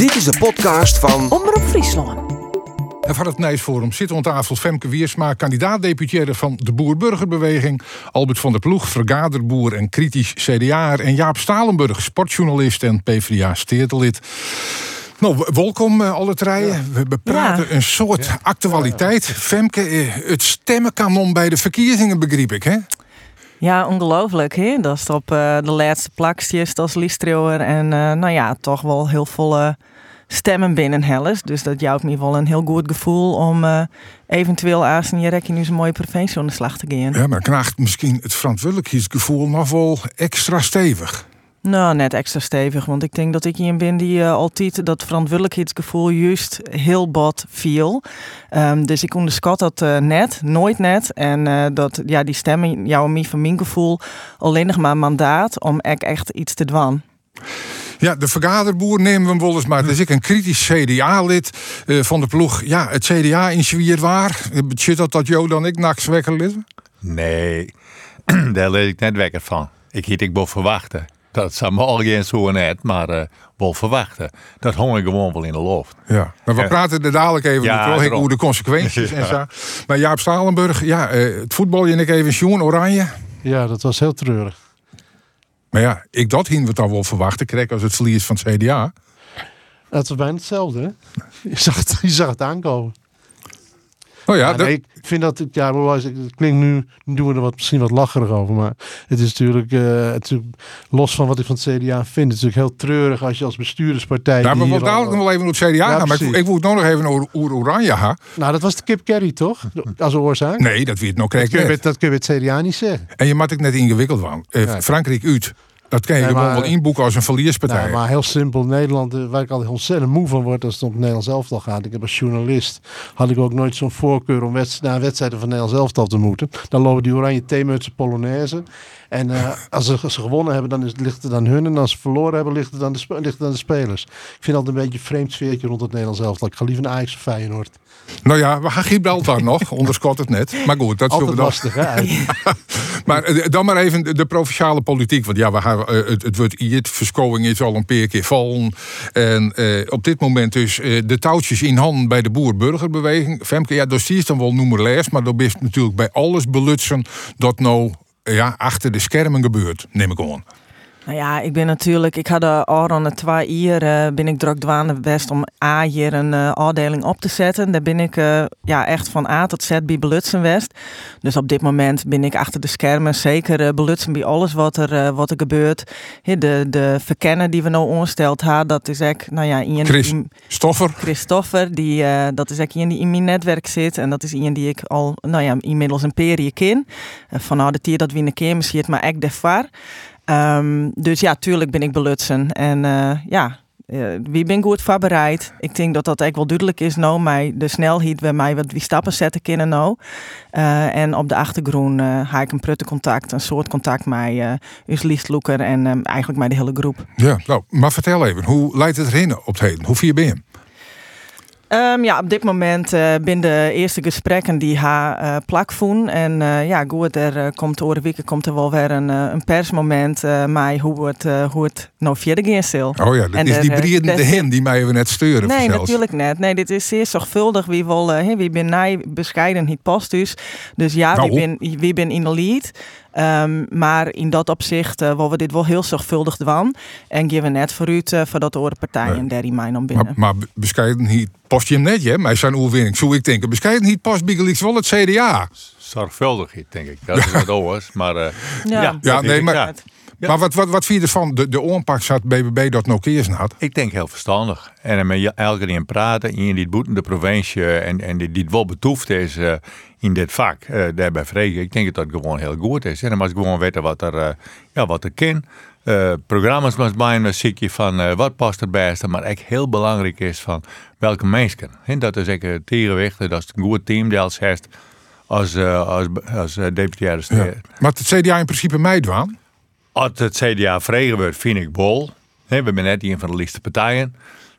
Dit is de podcast van Omroep Friesland. En van het Nijsforum zit aan tafel Femke Wiersma, kandidaat-deputaire van de Boer-Burgerbeweging. Albert van der Ploeg, vergaderboer en kritisch CDA. En Jaap Stalenburg, sportjournalist en PvdA-steertelid. Nou, welkom uh, alle treien. We bepraten Ja. een soort actualiteit. Femke, eh, het stemmenkanon bij de verkiezingen begreep ik, hè? Ja, ongelooflijk. Hè? Dat is op eh, de laatste plakjes als Liestreeuwer. En eh, nou ja, toch wel heel volle stemmen binnen Helles. Dus dat jouwt me wel een heel goed gevoel om eh, eventueel als een nu zo'n mooie provincie aan de slag te gaan. Ja, maar knaagt misschien het verantwoordelijkheidsgevoel nog wel extra stevig. Nou, net extra stevig. Want ik denk dat ik iemand ben die eh, altijd dat verantwoordelijkheidsgevoel juist heel bot viel. Ehm, dus ik onderschat dat eh, net, nooit net. En eh, dat ja, die stemmen jou en mij van mijn gevoel alleen nog maar mandaat om ek echt iets te doen. Ja, de vergaderboer nemen we hem wel eens maar. Dus ik een kritisch CDA-lid eh, van de ploeg. Ja, het CDA in waar. Zit dat dat Jo dan ik naks wekker lid? Nee, daar leed ik net wekker van. Ik hiet ik wel verwachten. Dat zou morgen zo net, maar eh wel verwachten. Dat hong ik gewoon wel in de loft. Ja, maar we praten er dadelijk even Ja, over hoe de consequenties en Ja. zo. Maar Jaap Stalenburg, ja, eh, het voetbal je en ik even Sjoen Oranje. Ja, dat was heel treurig. Maar ja, ik dat hien we dan wel verwachten, krijg als het verlies van het CDA. Dat was bijna hetzelfde, hè? Je zag het, je zag het aankomen. Oh ja, Ja, nee, ik vind dat, ja, maar het klinkt nu, nu doen we er wat, misschien wat lacherig over, maar het is natuurlijk, eh, het is los van wat ik van het CDA vind, het is natuurlijk heel treurig als je als bestuurderspartij... die hebben we dadelijk nog wel even op het CDA Ja, gaan. Maar ik, ik moet nog even over Oranje gaan. Nou, dat was de Kip Kerry, toch? Als oorzaak? Nee, dat weet nog krijg dat kun je het CDA niet zeggen. En je maakt het net ingewikkeld van. Eh. Frankrijk uit. Dat kan je Nee, gewoon wel inboeken als een verlierspartij. Nou, maar heel simpel, Nederland, eh, waar ik al ontzettend moe van word als het om het Nederlands elftal gaat. Ik heb als journalist, had ik ook nooit zo'n voorkeur om wedst- naar wedstrijden van Nederlands elftal te moeten. Dan lopen die oranje theemutsen Polonaise. En eh, als, ze, als ze gewonnen hebben, dan is, ligt het aan hun. En als ze verloren hebben, ligt het aan de, ligt het aan de spelers. Ik vind altijd een beetje een vreemd sfeertje rond het Nederlands elftal. Ik ga liever naar Ajax of Feyenoord. Nou ja, we gaan Gibraltar nog, onderschot het net. Maar goed, dat zullen we dan. lastig, hè? Maar eh, dan maar even de, provinciale politiek. Want ja, we gaan, eh, het, het wordt hier, verscholing is al een paar keer vallen. En op dit moment dus de touwtjes in handen bij de boer-burgerbeweging. Femke, ja, dat zie je dan wel noemen les. Maar dat is natuurlijk bij alles belutsen dat nou ja, achter de schermen gebeurt. Neem ik aan. Nou ja, ik ben natuurlijk, ik had de al de twee jaar eh, ben ik druk dwaande best om A hier een eh, afdeling op te zetten. Daar ben ik eh, ja, echt van A tot Z bij belutsen west. Dus op dit moment ben ik achter de schermen zeker eh, belutsen bij alles wat er, eh, wat er gebeurt. De, de verkennen die we nou ongesteld hebben, dat is echt, nou ja, in Chris Stoffer. Christoffer, die, eh, dat is ook iemand die in mijn netwerk zit. En dat is iemand die ik al, nou ja, inmiddels een periode ken. Uh, Vanuit de tier dat we in de keer misschien, maar ik daarvoor. Ehm dus ja, tuurlijk ben ik belutsen. En eh, ja, eh, wie ben goed voorbereid. Ik denk dat dat ook wel duidelijk is nou, mij de snelheid bij mij wat wie stappen zetten kunnen nou. Eh, en op de achtergrond eh ga ik een prutte contact, een soort contact met uh, Liestloeker en eh, eigenlijk met de hele groep. Ja, nou, maar vertel even, hoe leidt het erin op het heden? Hoe vier ben je? Um, ja, op dit moment uh, binnen de eerste gesprekken die ha uh, plakvoen. En uh, ja, goed, er komt over weken komt er wel weer een, een persmoment mij hoe het, hoe het nou verder gaat zal. Oh ja, dat en is er, die briedende hen die mij even net sturen. Nee, zelfs. natuurlijk net. Nee, dit is zeer zorgvuldig. Wie wil, wie ben nij bescheiden niet past dus. Dus ja, nou. wie, ben, wie ben in de lead. Um, maar in dat opzicht uh, willen we dit wel heel zorgvuldig doen. En geven net vooruit uh, voor dat de partijen nee. daar in mij dan binnen. Maar, maar bescheidenheid past je hem net, hè? Mij zijn oerwinning. Zo ik denk, bescheidenheid past Biggelix wel het CDA. Zorgvuldigheid, denk ik. Dat is wat anders. Maar uh, ja, ja, ja nee, maar, ja. Ja. Maar wat, wat, wat vind je ervan? De, de oonpak zat BBB dat nog keers had? Ik denk heel verstandig. En met elke in praten, in die boeten de provincie en, en die, die wel betoefd is uh, in dit vak, uh, daarbij vregen. Ik denk dat dat gewoon heel goed is. En dan moet gewoon weten wat er, uh, ja, wat er kan. Uh, programma's moet bijna een ziekje van uh, wat past het beste, maar echt heel belangrijk is van welke mensen. En dat is echt het tegenwicht, dat is een goed team die als heeft als, uh, als, als deputaire ja. Maar het CDA in principe meidwaan? Als het CDA vregen wordt, vind ik bol. We zijn net een van de liefste partijen.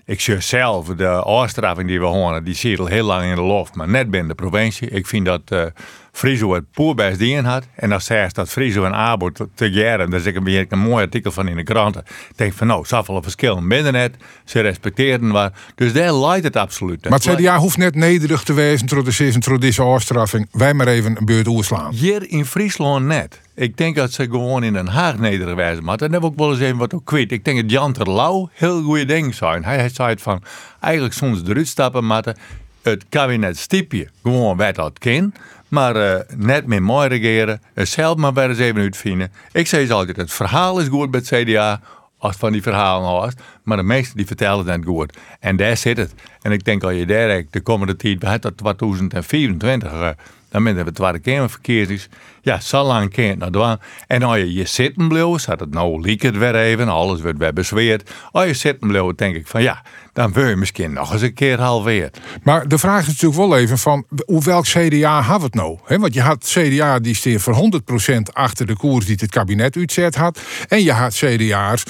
Ik zie zelf de afstraffing die we horen, die zit al heel lang in de loft, maar net binnen de provincie. Ik vind dat uh, Friso het poerbest dien had. En dan zei dat Friso en Abo te, jaren. Daar zit een, een mooi artikel van in de krant. Ik denk van nou, zoveel verschillen binnen net. Ze respecteerden waar. Dus daar leidt het absoluut. Maar het CDA hoeft net nederig te wezen door deze, door deze afstraffing. Wij maar even een beurt oerslaan. Hier in Friesland net. Ik denk dat ze gewoon in Den Haag nederig wijzen. Maar dan heb ik ook wel eens even wat ook kwijt. Ik denk dat Jan Terlouw heel goede dingen zijn. Hij, hij zei het van, eigenlijk soms eruit stappen, maar het kabinet stipje gewoon wat dat kan. Maar uh, net meer mooi regeren. Zelf maar weer eens even uitvinden. Ik zeg altijd, het verhaal is goed bij het CDA. Als van die verhalen hoort. Maar de meesten die vertellen het goed. En daar zit het. En ik denk al je daar de komende tijd, we hebben dat 2024. Uh, dan hebben we Tweede Kamerverkiezings. Ja, zo lang kan het naar doen. En als je je zitten blijft, zat het nou liek het weer even, alles wordt weer bezweerd. Als je zitten blijft, denk ik van ja, dan wil je misschien nog eens een keer halveerd. Maar de vraag is natuurlijk wel even van, hoe welk CDA had het nou? want je had CDA die steer voor 100% achter de koers die het kabinet uitzet had. En je had CDA's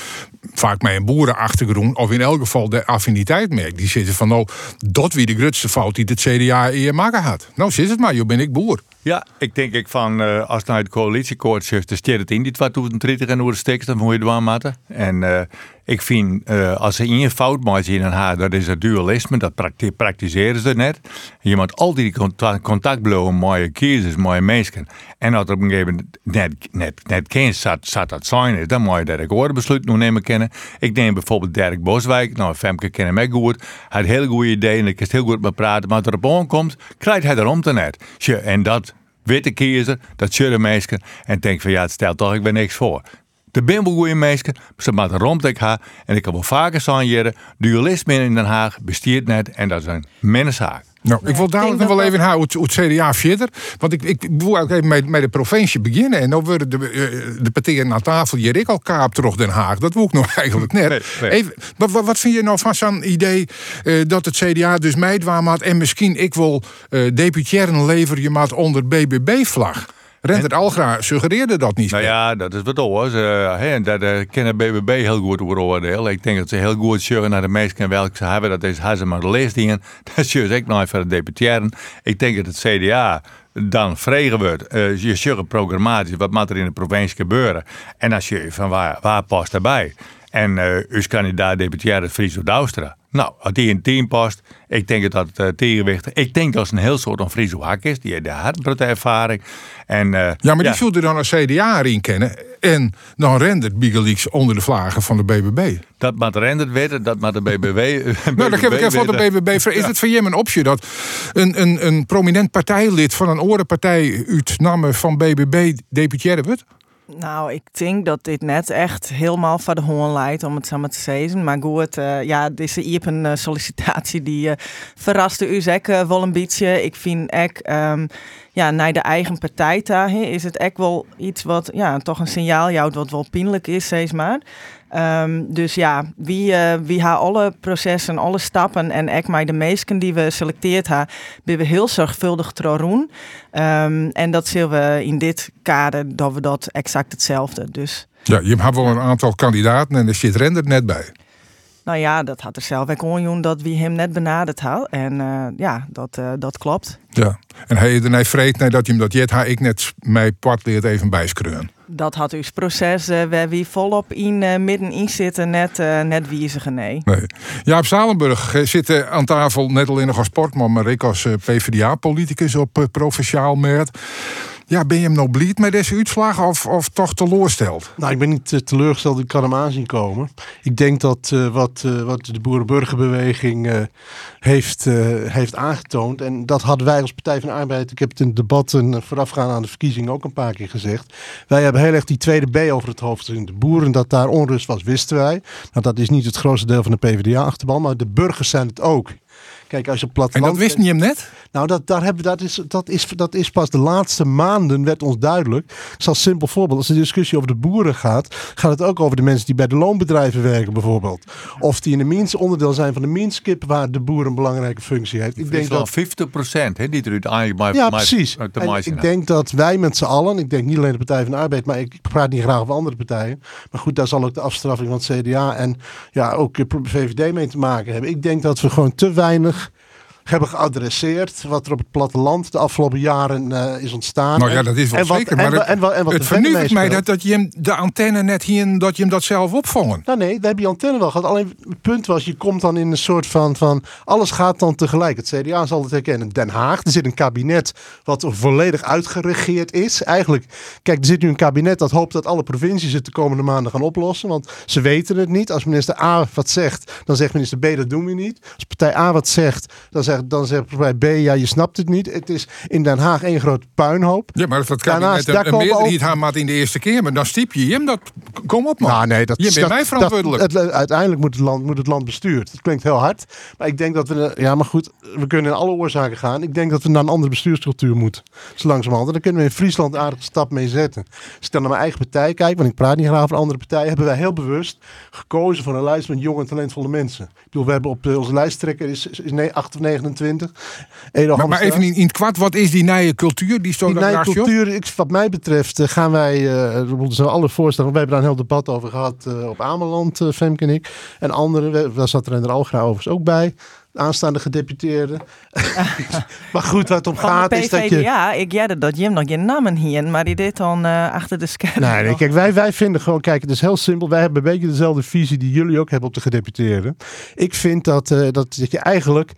vaak met een boerenachtergrond, of in elk geval de affiniteit merkt. Die zitten van, nou, dat wie de grootste fout die het CDA eer maken had. Nou, zit het maar, je ben ik boer. Ja, ik denk ik van uh, als nou het coalitieakkoord zegt, dan steert het in die 2030 en hoe de stekst, dan moet je het maken. En uh, ik vind, uh, als ze één fout maakt in een dat is het dualisme, dat praktiseren ze net. Je moet altijd die contact, contact blijven met je kiezers, je mensen. En als op een gegeven moment net, net, net geen zat, zat dat zijn is, dan moet je dat ik besluit nu nemen kennen. Ik neem bijvoorbeeld Dirk Boswijk, nou Femke kennen mij goed, hij had heel goede ideeën en ik kan heel goed met praten, maar als er op aankomt, krijgt hij erom te net. En dat witte kiezer, dat zullen mensen en denk van ja, het stelt toch ik ben niks voor. De goede mensen, ze maken rond ik haar en ik heb wel vaker zeggen, dualisme in Den Haag bestiert net en dat is een mensenzaak. Nou, ik wil dadelijk nog wel even haar hoe het CDA verder. Want ik, ik wil ook even met, met de provincie beginnen. En dan worden de, eh, de partijen aan tafel hier ik al kaap terug Den Haag. Dat wil ik nog eigenlijk net. Even, wat, wat, vind je nou van zo'n idee uh, dat het CDA dus meidwaam had en misschien ik wil uh, deputeren leveren je maat onder BBB-vlag? Renter Algra suggereerde dat niet. Nou ja, dat is wat hoor. Ze, en dat uh, kennen BBB heel goed over oordeel. Ik denk dat ze heel goed zeggen naar de meesten welke ze hebben. Dat is ze maar de leesdingen. Dat is ik nog even de deputeren. Ik denk dat het CDA dan vregen wordt. Uh, je zegt programmatisch, wat moet er in de provincie gebeuren? En als je van waar, waar past daarbij? En uh, uw kandidaat deputaire Friso Douwstra. Nou, als die in team past, ik denk dat het uh, tegenwicht. Ik denk dat het een heel soort van Friso Hak is. Die heeft de ervaring. En, uh, ja, maar die zult er dan als CDA in kennen. En dan rendert Bigelix onder de vlagen van de BBB. Dat moet rendert weten, dat moet de BBB. nou, dan heb ik even van de BBB. Is het voor je een optie dat een, een, een prominent partijlid van een orenpartij uit namen van BBB deputaire wordt? Nou, ik denk dat dit net echt helemaal van de hoorn leidt, om het zo maar te zeggen. Maar goed, uh, ja, deze is een uh, sollicitatie die uh, verraste u zeker wel een beetje. Ik vind echt, um, ja, naar de eigen partij daar is het echt wel iets wat, ja, toch een signaal jouwt wat wel pijnlijk is, steeds maar. Um, dus ja, wie, uh, wie haar alle processen, alle stappen en ook maar de meesten die we selecteerd hebben, ben we heel zorgvuldig doen. Um, en dat zullen we in dit kader dat we dat exact hetzelfde. Dus. Ja, je hebt wel een aantal kandidaten en er zit Render net bij. Nou ja, dat had er zelf ook onjoen dat wie hem net benaderd had. En uh, ja, dat, uh, dat klopt. Ja, en hij er vreet nee, dat je hem dat jet ha ik net mij part leert even bijskreun. Dat had uw proces uh, waar wie volop in midden in zitten net, net wiezigen nee. nee. Jaap Zalenburg zit aan tafel net alleen nog als sportman, maar ik als PvdA-politicus op provinciaal merk. Ja, ben je hem nog blij met deze uitslag of, of toch teleurgesteld? Nou, ik ben niet uh, teleurgesteld. Ik kan hem aanzien komen. Ik denk dat uh, wat, uh, wat de boerenburgerbeweging heeft, heeft aangetoond... en dat hadden wij als Partij van de Arbeid... ik heb het in debatten voorafgaand aan de verkiezingen ook een paar keer gezegd... wij hebben heel erg die tweede B over het hoofd gezien. De boeren, dat daar onrust was, wisten wij. Nou, dat is niet het grootste deel van de PvdA-achterban... maar de burgers zijn het ook. Kijk, als je platteland... En dat wist niet hem net? Nou, dat, daar hebben, dat, is, dat, is, dat is pas de laatste maanden werd ons duidelijk. Ik zal een simpel voorbeeld. Als de discussie over de boeren gaat, gaat het ook over de mensen die bij de loonbedrijven werken bijvoorbeeld. Of die in de minste onderdeel zijn van de minskip waar de boer een belangrijke functie heeft. Ik denk wel dat 50 procent, hè, die er uiteindelijk Ja, precies. ik denk dat wij met z'n allen, ik denk niet alleen de Partij van de Arbeid, maar ik praat niet graag over andere partijen. Maar goed, daar zal ook de afstraffing van het CDA en ja, ook VVD mee te maken hebben. Ik denk dat we gewoon te weinig hebben geadresseerd wat er op het platteland de afgelopen jaren uh, is ontstaan. Nou ja, dat is wel en wat, zeker. En, Maar en, en wat het er vernuft mij dat, dat je hem de antenne net hier, dat je hem dat zelf opvangen. Nou nee, we hebben die antenne wel gehad. Alleen het punt was, je komt dan in een soort van, van alles gaat dan tegelijk. Het CDA zal het herkennen. Den Haag, er zit een kabinet wat volledig uitgeregeerd is. Eigenlijk, kijk, er zit nu een kabinet dat hoopt dat alle provincies het de komende maanden gaan oplossen. Want ze weten het niet. Als minister A wat zegt, dan zegt minister B dat doen we niet. Als partij A wat zegt, dan zegt, dan zegt partij B, ja je snapt het niet. Het is in Den Haag één grote puinhoop. Ja, maar dat Daarnaast, kabinet daar een, een meerderheid had in de eerste keer, maar dan stiep je hem dat. Kom op, man. Nou, nee, dat je bent dat- mij dat- verantwoordelijk. het- uiteindelijk moet het, land, moet het land bestuurd. Dat klinkt heel hard. Maar ik denk dat we. Ja, maar goed, we kunnen in alle oorzaken gaan. Ik denk dat we naar een andere bestuurscultuur moeten. Zo langzamerhand. En daar kunnen we in Friesland een aardige stap mee zetten. Als ik dan naar mijn eigen partij kijk, want ik praat niet graag over andere partijen, hebben wij heel bewust gekozen voor een lijst met jonge en talentvolle mensen. Ik bedoel, we hebben op onze lijsttrekker is, is, is nee, 8 of 29. Edo maar, maar even in, in het kwart, wat is die nieuwe cultuur? Die Die nieuwe je cultuur, ik, wat mij betreft, eh, gaan wij, eh, er zijn alle voorstellen, we hebben daar een heel debat over gehad eh, op Ameland, eh, Femke en ik. En anderen, we- daar zat Render Algra overigens ook bij, de aanstaande gedeputeerde. maar goed, waar het om Van gaat de is dat je... PVDA, ik jette dat Jim nog geen namen hier, maar die deed dan eh, achter de schermen. Nee, kijk, wij, wij vinden gewoon, kijk, het is heel simpel. Wij hebben een beetje dezelfde visie die jullie ook hebben op de gedeputeerden. Ik vind dat, eh, dat, dat je eigenlijk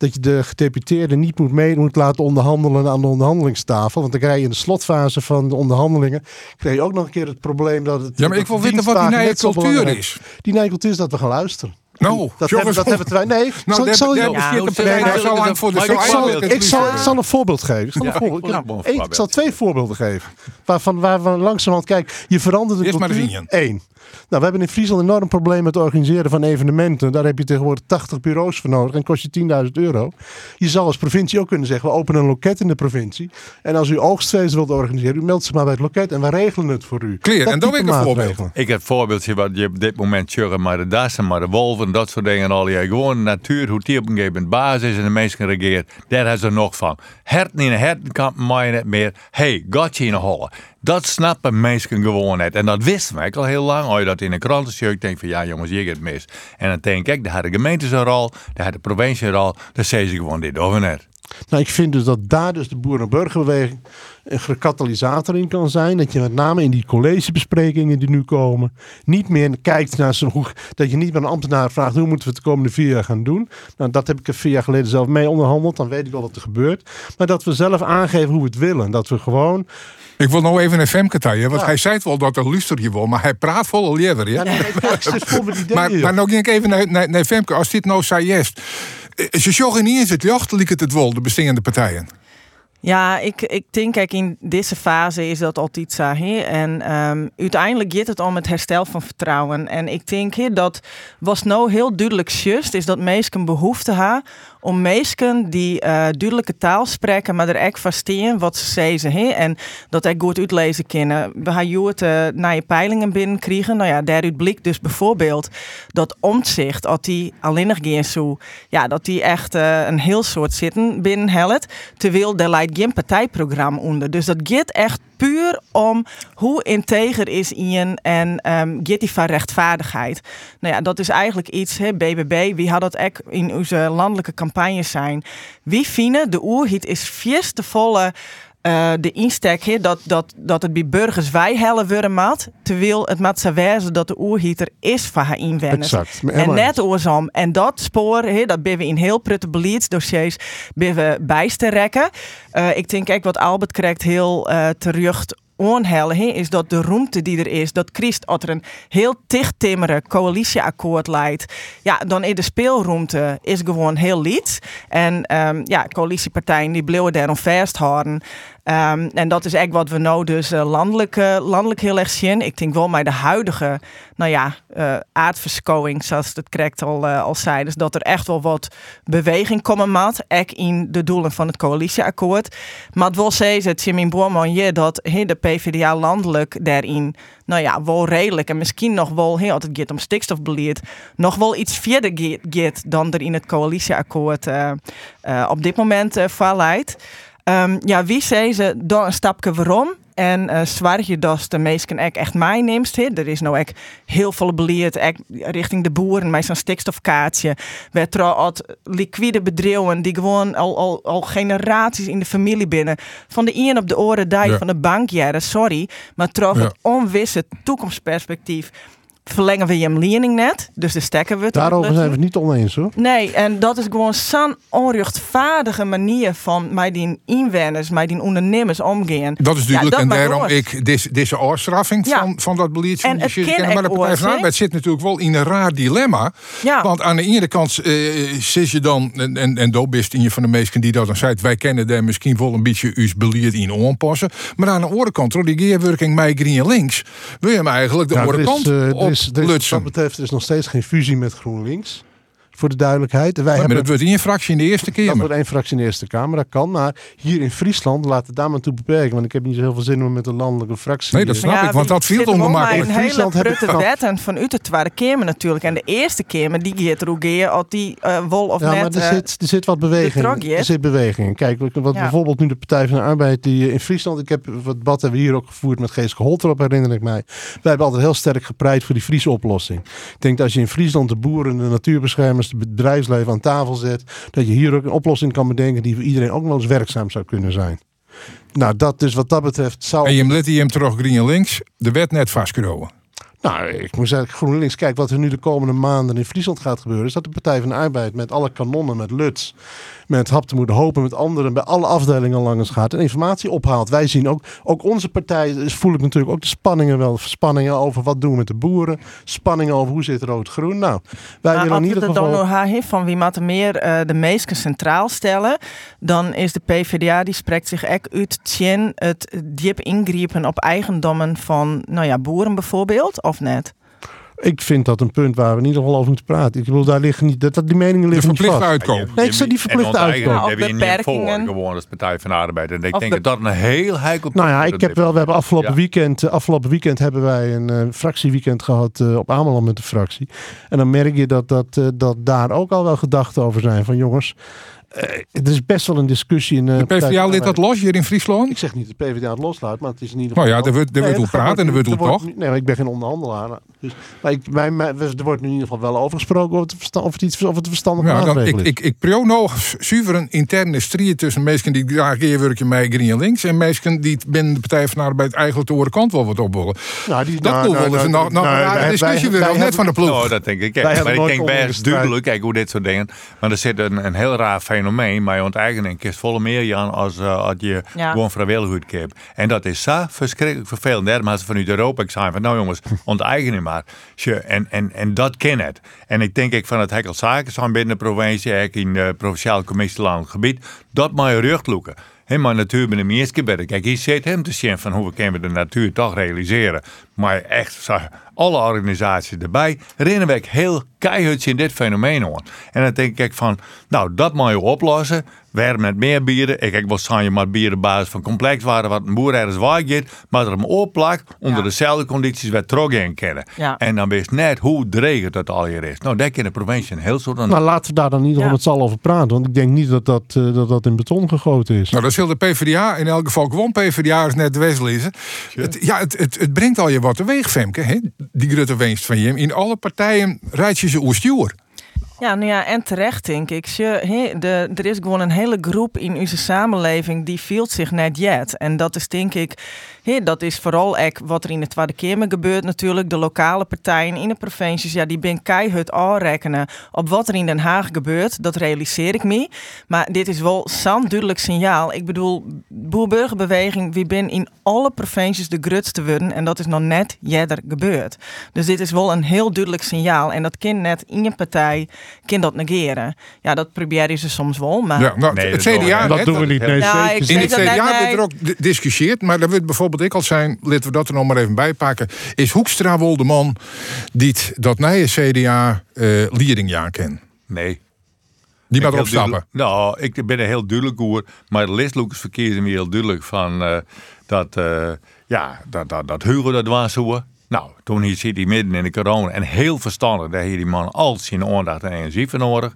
dat je de gedeputeerden niet moet mee moet laten onderhandelen aan de onderhandelingstafel. Want dan krijg je in de slotfase van de onderhandelingen krijg je ook nog een keer het probleem dat het. Ja, maar ik wil weten wat die dienstdagen nieuwe net zo cultuur belangrijk- is. Die nieuwe cultuur is dat we gaan luisteren. Nou, Dat jongens, hebben, dat hebben wij. Nee, Nou, zal, ik, zal, ik, zal- een voorbeeld geven. Ik zal, een Ja, voorbeeld, ik- ik, ik- één- ik zal twee voorbeelden geven. Waarvan, waarvan langzamerhand, kijk, je verandert de Eerst cultuur. Eén. Nou, we hebben in Friesland een enorm probleem met het organiseren van evenementen. Daar heb je tegenwoordig 80 bureaus voor nodig en kost je 10.000 euro. Je zal als provincie ook kunnen zeggen, we openen een loket in de provincie. En als u oogstfeest wilt organiseren, u meldt zich maar bij het loket en we regelen het voor u. Clear. En dan type weer een voorbeeld. Ik heb een voorbeeldje wat je op dit moment jurgen, maar de dassen, maar de wolven, dat soort dingen. Al je gewoon de natuur, hoe die op een gegeven moment basis is en de mensen regeert. Daar hebben ze nog van. Herten in een hertenkamp mag je niet meer. hey, gotje in een holle. Dat snappen mensen gewoon net. En dat wisten wij al heel lang. Als je dat in een krant ziet, ik denk van ja jongens, hier gaat het mis. En dan denk ik, daar had de gemeente zijn rol, daar had de provincie een rol. Dan zeggen ze gewoon dit over net. Nou, ik vind dus dat daar dus de boeren- en burgerbeweging een katalysator in kan zijn. Dat je met name in die collegebesprekingen die nu komen, niet meer kijkt naar zo'n hoe dat je niet met een ambtenaar vraagt hoe moeten we het de komende vier jaar gaan doen. Nou, dat heb ik er vier jaar geleden zelf mee onderhandeld. Dan weet ik wel wat er gebeurt. Maar dat we zelf aangeven hoe we het willen. Dat we gewoon. Ik wil nou even een Femke taaien, want Ja. hij zei het wel dat er luister je wil, maar hij praat vol liever. Ja? Ja, nee. Maar, maar nou ging ik even naar, naar, naar Femke, als dit nou jest. Ze joggen niet eens jacht, liek het wel, de bestehende partijen. Ja, ik, ik denk kijk, in deze fase is dat altijd zo. En ehm, uiteindelijk gaat het om het herstel van vertrouwen. En ik denk dat was nou heel duidelijk just, is dat mensen behoefte hebben om mensen die eh, duidelijke taal spreken, maar er ook verstaan wat ze zeggen. Hè? En dat ik goed uitlezen kunnen. We gaan het uh, naar je peilingen binnenkrijgen. Nou ja, daaruit blijkt dus bijvoorbeeld dat omzicht, als die alleen nog geen zo, ja, dat die echt uh, een heel soort zitten binnenhelpt. Terwijl daar leidt geen partijprogramma onder. Dus dat gaat echt puur om hoe integer is Ian en um, gaat die van rechtvaardigheid. Nou ja, dat is eigenlijk iets, BBB, wie had dat ook in onze landelijke campagnes zijn. Wie vinden de oerhiet is volle uh, de insteek he, dat, dat, dat het bij burgers wij hellen worden maat, terwijl het maat wijzen dat de oerhieter is van haar. Exact. En net oorzaam. En dat spoor, he, dat ben we in heel prutte beleidsdossiers ben we bijste rekken. Uh, ik denk ook wat Albert krijgt heel uh, terug onhellen he, is dat de ruimte die er is, dat Christ als er een heel dichttimmere coalitieakkoord leidt, ja, dan is de speelruimte is gewoon heel lied. En um, ja, coalitiepartijen die blijven daarom vasthouden. Um, en dat is echt wat we nou dus uh, landelijk, uh, landelijk heel erg zien. Ik denk wel met de huidige, nou ja, uh, zoals het correct al, al zei. Dus dat er echt wel wat beweging komen moet, ook in de doelen van het coalitieakkoord. Maar het wil zeggen, het in Boorman je dat he, de PvdA landelijk daarin, nou ja, wel redelijk en misschien nog wel, he, als het gaat om stikstofbeleid, nog wel iets verder gaat dan er in het coalitieakkoord op dit moment uh. Um, ja, wie zei ze dan een stapje waarom? En uh, zwaar je dat de meesten echt mij neemt. Er is nou echt heel veel beleid richting de boeren met zo'n stikstofkaartje. We trouwens liquide bedrijven die gewoon al, al, al generaties in de familie binnen. Van de een op de oren die van de bankjaren, sorry. Maar trouw het onwisse toekomstperspectief verlengen we je lening net. Dus de stekken we Daarover zijn we het niet oneens hoor. Nee, en dat is gewoon zo'n onrechtvaardige manier van mij die inwoners, mij die ondernemers omgaan. Dat is duidelijk en daarom ik deze, deze afstraffing van, van dat beleid van de Maar de Partij van Arbeid zit natuurlijk wel in een raar dilemma. Want aan de ene kant uh, zit je dan, en, en, en dat in je van de meesten die dat dan zei, wij kennen daar misschien wel een beetje uw beleid in aanpassen. Maar aan de andere kant, die geerwerking mij green links, wil je hem eigenlijk de andere kant dus wat betreft is nog steeds geen fusie met GroenLinks voor de duidelijkheid. Wij hebben, dat wordt één fractie in de Eerste Kamer. Dat wordt één fractie in de Eerste Kamer, dat kan. Maar hier in Friesland, laat het daar maar toe beperken. Want ik heb niet zo heel veel zin om met een landelijke fractie... Nee, dat snap ik, want dat viel ongemakkelijk. een Friesland hele brutte wet en van uit de Tweede Kamer natuurlijk. En de Eerste Kamer, die gaat er als die uh, wol of ja, net... maar er, zit, er zit wat beweging Er zit beweging Kijk, wat bijvoorbeeld nu de Partij van de Arbeid die in Friesland... Ik heb wat debat hebben we hier ook gevoerd met Geeske Holtrop, herinner ik mij. Wij hebben altijd heel sterk gepreid voor die Friese oplossing. Ik denk dat als je in Friesland de boeren, de natuurbeschermers, de bedrijfsleven aan tafel zet, dat je hier ook een oplossing kan bedenken die voor iedereen ook wel eens werkzaam zou kunnen zijn. Nou, dat dus wat dat betreft zou. En je let hem terug green links, de wet net vastkropen. Nou, ik moet zeggen, GroenLinks, kijk wat er nu de komende maanden in Friesland gaat gebeuren. Is dat de Partij van de Arbeid met alle kanonnen, met Luts, met Hap te moeten hopen, met anderen, bij alle afdelingen langs gaat en informatie ophaalt. Wij zien ook, ook onze partij, dus voel ik natuurlijk ook de spanningen wel. Spanningen over wat doen we met de boeren, spanningen over hoe zit rood-groen. Nou, wij nou, willen in ieder geval... Als het dan van wie moet meer uh, de meesten centraal stellen, dan is de PvdA, die spreekt zich echt uit tjen het diep ingrijpen op eigendommen van, nou ja, boeren bijvoorbeeld, of net? Ik vind dat een punt waar we in ieder geval over moeten praten. Ik bedoel, daar liggen niet, dat, die meningen liggen niet vast. uitkoop. Nee, ik zeg die verplichte uitkoop. Nou, hebben we niet voor gewoon als Partij van de Arbeid. En ik denk dat dat een heel heikel Nou ja, ik heb wel, we hebben afgelopen weekend, eh, afgelopen weekend hebben wij een uh, fractieweekend gehad uh, op Ameland met de fractie. En dan merk je dat, dat, uh, dat daar ook al wel gedachten over zijn van jongens, er is best wel een discussie in. Uh, de PvdA liet dat los hier in Friesland? Ik zeg niet dat de PvdA het loslaat, maar het is in ieder geval. Oh ja, er wordt, er wordt nee, praten en er wordt toch? Nee, ik ben geen onderhandelaar. Dus, maar ik, mij, mij, er wordt nu in ieder geval wel over gesproken of het, of het, iets, of het verstandig ja, dan, ik, ik, ik prio nog zuiver een interne strijd tussen mensen die graag werken mij green links en mensen die binnen de Partij van de Arbeid eigenlijk de andere kant wel wat op willen. Nou, die, dat nou, nou, nou, nou, nou, een discussie weer, net van de ploeg. Oh, dat denk ik. Kijk, maar ik denk best duidelijk, kijk hoe dit soort dingen. Maar er zit een, een heel raar fenomeen, maar je onteigening kist volle meer Jan als, uh, als je ja. gewoon vrijwillig hebt. En dat is zo verschrikkelijk vervelend. Daarom ze vanuit Europa zijn van nou jongens, onteigening maar. En, en, en dat ken het. En ik denk ik van het hekkel zaken zijn binnen de provincie, in de provinciale commissie landelijk gebied, dat moet je rugloeken. Maar natuur met de meeste bedden. Kijk, hier zit hem te zien van hoe we kunnen de natuur toch realiseren. Maar echt, alle organisaties erbij, rennen we heel keihard in dit fenomeen aan. En dan denk ik van, nou, dat moet je oplossen. Weer met meer bieren. Ik heb wel je maar bieren basis van complex waren wat een boer ergens waar gaat, maar er hem opplakt onder dezelfde condities wat trog in kennen. En dan wist net hoe dregend dat al hier is. Nou, daar kan de provincie een heel soort aan. Nou, laten we daar dan in ieder geval met z'n over praten, want ik denk niet dat dat, uh, dat, dat in beton gegoten is. Nou, dat zal de PvdA in elk geval gewoon PvdA is net de wezen. Het, ja, het, het, het, brengt al je wat teweeg, Femke, hè? die grote winst van je. In alle partijen rijdt je ze oerstuur. Ja, nou ja, en terecht denk ik. Je, de, er is gewoon een hele groep in onze samenleving die voelt zich net jet. En dat is denk ik He, dat is vooral ook wat er in de Tweede Kamer gebeurt natuurlijk. De lokale partijen in de provincies, ja, die ben keihard aanrekenen op wat er in Den Haag gebeurt. Dat realiseer ik me. Maar dit is wel zo'n duidelijk signaal. Ik bedoel, boerburgerbeweging, wie ben in alle provincies de grootste worden. En dat is nog net jeder gebeurd. Dus dit is wel een heel duidelijk signaal. En dat kind net in je partij, kind dat negeren. Ja, dat proberen ze soms wel. Maar... Ja, nou, het CDA, dat, doen we niet. Nee, ja, in het CDA wordt er ook gediscussieerd, maar daar wordt bijvoorbeeld bijvoorbeeld ik al zijn, laten we dat er nog maar even bij pakken. Is Hoekstra wel de man die dat nije CDA uh, eh, leidingjaar ken? Nee. Die moet opstappen. Nou, ik ben er heel duidelijk over. Maar de listloekers verkeerde me heel duidelijk van uh, dat, uh, ja, dat, dat, dat Hugo dat was zo. Nou, toen zit hij midden in de corona en heel verstandig, daar heeft die man al zijn aandacht en energie voor nodig.